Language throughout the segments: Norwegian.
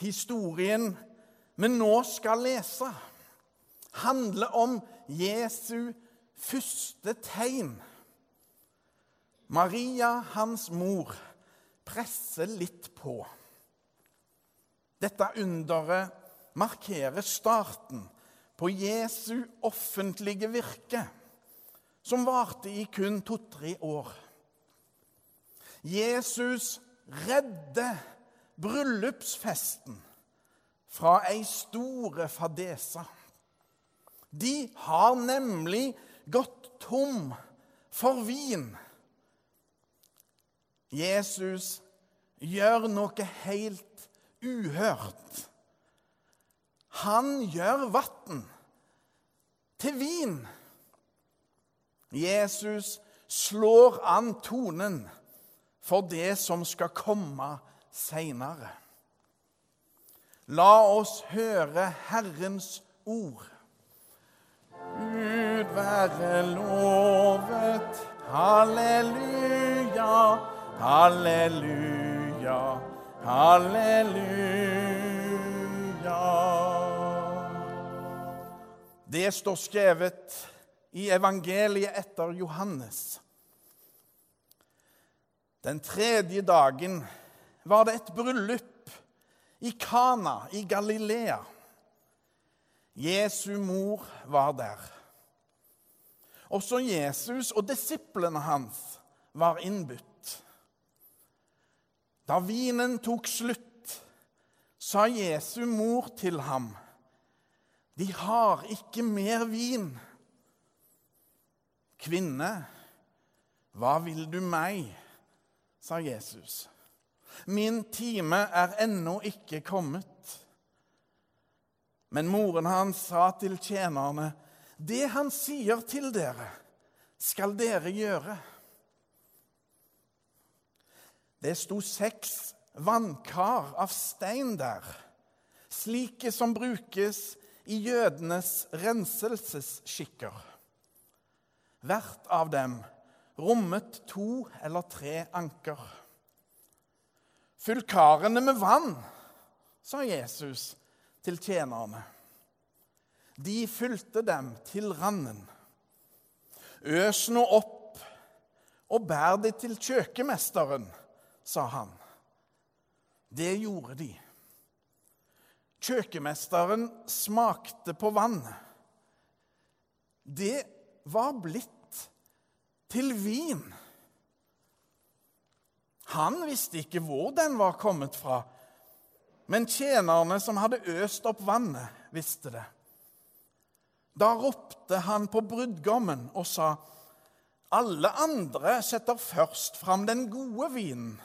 Historien vi nå skal lese, handler om Jesu første tegn. Maria, hans mor, presser litt på. Dette underet markerer starten på Jesu offentlige virke, som varte i kun to-tre år. Jesus redder bryllupsfesten fra ei store fadese. De har nemlig gått tom for vin. Jesus gjør noe helt uhørt. Han gjør vann til vin. Jesus slår an tonen for det som skal komme seinere. La oss høre Herrens ord. Gud være lovet. Halleluja, halleluja, halleluja. Det står skrevet i evangeliet etter Johannes. Den tredje dagen var det et bryllup i Kana i Galilea. Jesu mor var der. Også Jesus og disiplene hans var innbudt. Da vinen tok slutt, sa Jesu mor til ham, 'De har ikke mer vin.' Kvinne, hva vil du meg? sa Jesus. Min time er ennå ikke kommet. Men moren hans sa til tjenerne, det han sier til dere, skal dere gjøre. Det sto seks vannkar av stein der, slike som brukes i jødenes renselsesskikker. Hvert av dem rommet to eller tre anker. Fyll karene med vann, sa Jesus til tjenerne. De fylte dem til randen. Øs nå opp og bær det til kjøkkenmesteren, sa han. Det gjorde de. Kjøkkenmesteren smakte på vannet. Det var blitt til vin. Han visste ikke hvor den var kommet fra, men tjenerne som hadde øst opp vannet, visste det. Da ropte han på brudgommen og sa, 'Alle andre setter først fram den gode vinen.'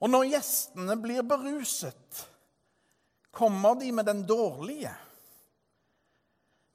'Og når gjestene blir beruset, kommer de med den dårlige.'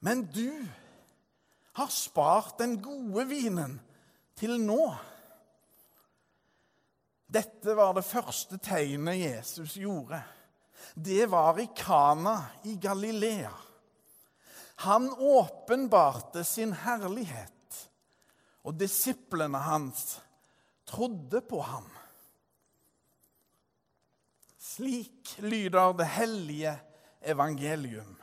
Men du har spart den gode vinen til nå. Dette var det første tegnet Jesus gjorde. Det var i Kana i Galilea. Han åpenbarte sin herlighet, og disiplene hans trodde på ham. Slik lyder det hellige evangelium.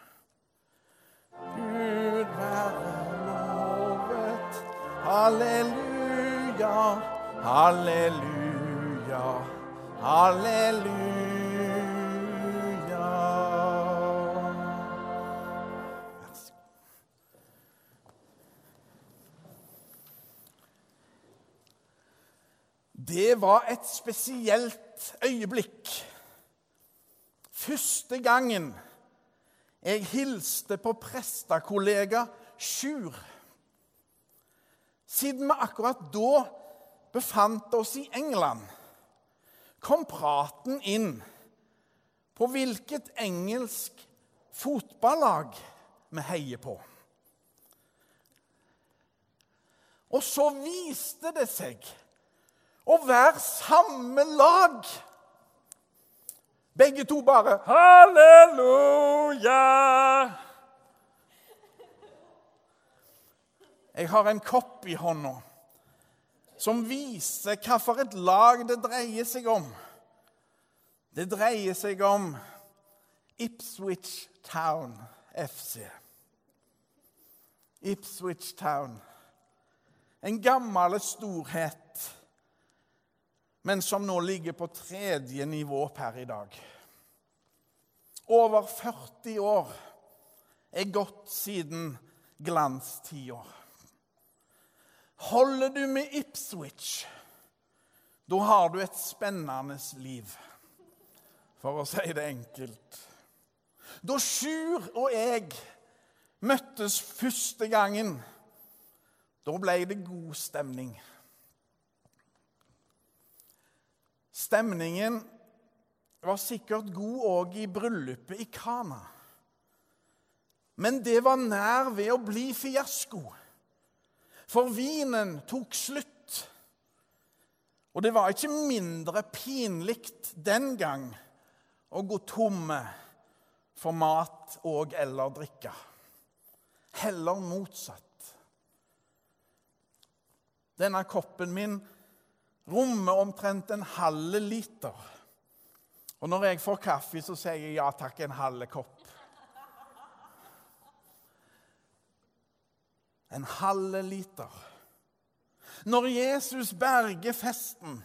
Gud være lovet. Halleluja halleluja, halleluja, halleluja. Det var et spesielt øyeblikk. Første gangen jeg hilste på prestekollega Sjur siden vi akkurat da befant oss i England, kom praten inn på hvilket engelsk fotballag vi heier på. Og så viste det seg å være samme lag. Begge to bare 'Halleluja'. Jeg har en kopp i hånda som viser hvilket lag det dreier seg om. Det dreier seg om Ipswich Town FC. Ipswich Town. En gammel storhet, men som nå ligger på tredje nivå per i dag. Over 40 år er gått siden glanstida. Holder du med Ipswich, da har du et spennende liv, for å si det enkelt. Da Sjur og jeg møttes første gangen, da ble det god stemning. Stemningen var sikkert god òg i bryllupet i Kana. Men det var nær ved å bli fiasko. For vinen tok slutt. Og det var ikke mindre pinlig den gang å gå tomme for mat og eller drikke. Heller motsatt. Denne koppen min rommer omtrent en halv liter. Og når jeg får kaffe, så sier jeg ja takk, en halv kopp. En halv liter. Når Jesus berger festen,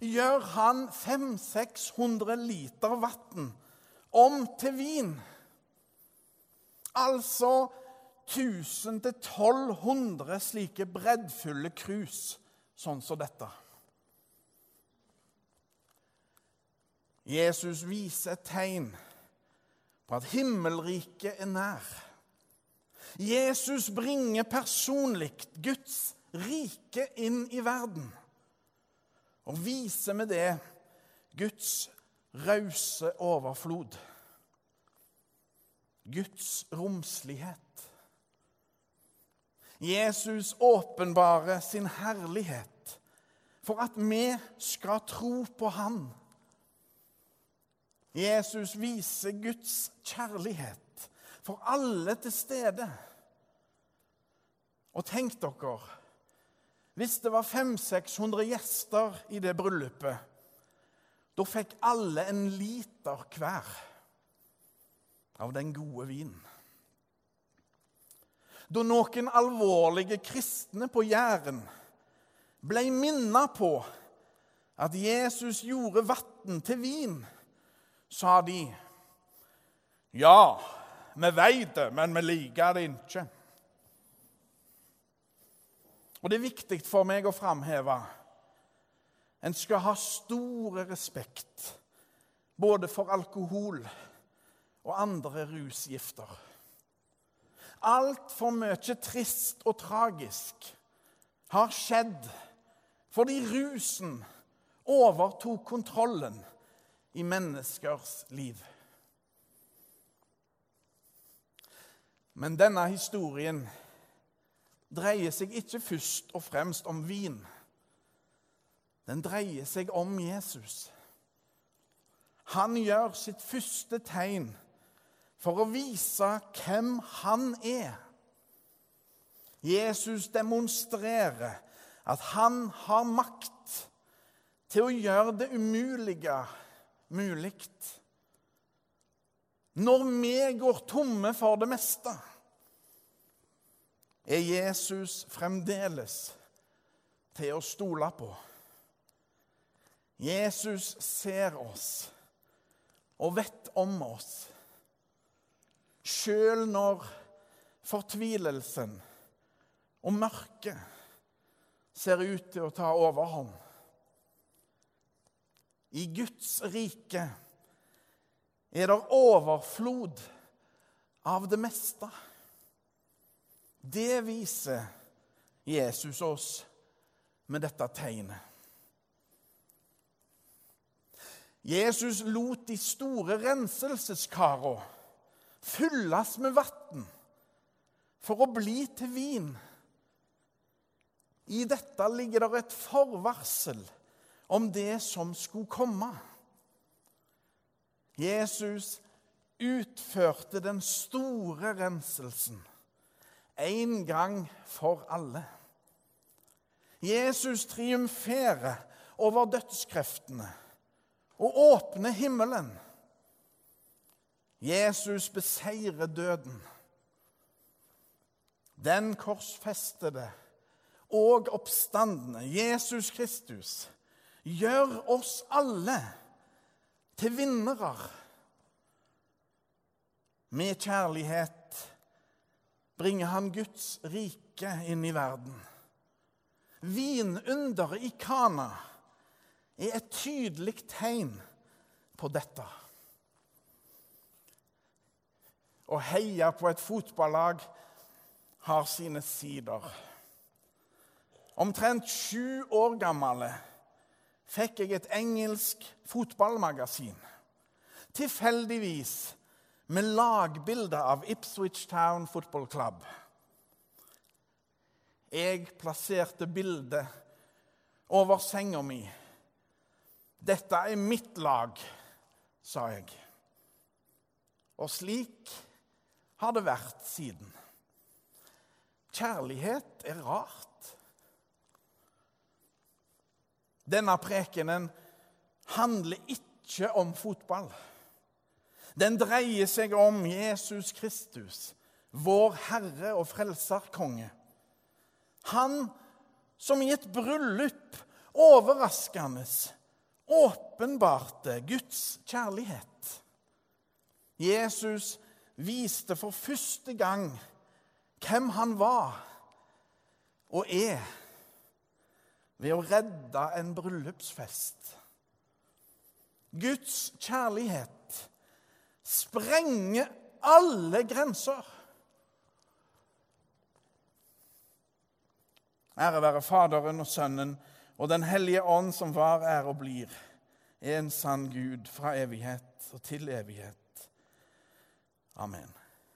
gjør han 500-600 liter vann om til vin. Altså 1000-1200 slike breddfulle krus sånn som dette. Jesus viser et tegn på at himmelriket er nær. Jesus bringer personlig Guds rike inn i verden og viser med det Guds rause overflod. Guds romslighet. Jesus åpenbarer sin herlighet for at vi skal tro på Han. Jesus viser Guds kjærlighet for alle til stede. Og tenk dere Hvis det var 500-600 gjester i det bryllupet, da fikk alle en liter hver av den gode vinen. Da noen alvorlige kristne på Jæren ble minnet på at Jesus gjorde vann til vin, sa de ja, vi vet det, men vi liker det ikke. Og Det er viktig for meg å framheve en skal ha store respekt både for alkohol og andre rusgifter. Altfor mye trist og tragisk har skjedd fordi rusen overtok kontrollen i menneskers liv. Men denne historien dreier seg ikke først og fremst om vin. Den dreier seg om Jesus. Han gjør sitt første tegn for å vise hvem han er. Jesus demonstrerer at han har makt til å gjøre det umulige mulig. Når vi går tomme for det meste, er Jesus fremdeles til å stole på. Jesus ser oss og vet om oss. Sjøl når fortvilelsen og mørket ser ut til å ta overhånd. I Guds rike er det overflod av det meste. Det viser Jesus oss med dette tegnet. Jesus lot de store renselseskara fylles med vann for å bli til vin. I dette ligger det et forvarsel om det som skulle komme. Jesus utførte den store renselsen en gang for alle. Jesus triumferer over dødskreftene og åpner himmelen. Jesus beseirer døden. Den korsfestede og oppstandende Jesus Kristus gjør oss alle til vinnere. Med kjærlighet bringer han Guds rike inn i verden. Vinunderet i Kana er et tydelig tegn på dette. Å heie på et fotballag har sine sider. Omtrent sju år gammel fikk jeg et engelsk fotballmagasin. Tilfeldigvis med lagbilde av Ipswich Town Football Club. Jeg plasserte bildet over senga mi. 'Dette er mitt lag', sa jeg. Og slik har det vært siden. Kjærlighet er rart. Denne prekenen handler ikke om fotball. Den dreier seg om Jesus Kristus, vår Herre og Frelserkonge. Han som i et bryllup overraskende åpenbarte Guds kjærlighet. Jesus viste for første gang hvem han var og er, ved å redde en bryllupsfest. Guds kjærlighet sprenger alle grenser. Ære være Faderen og Sønnen og Den hellige ånd, som var, er og blir, en sann Gud fra evighet og til evighet. Amen.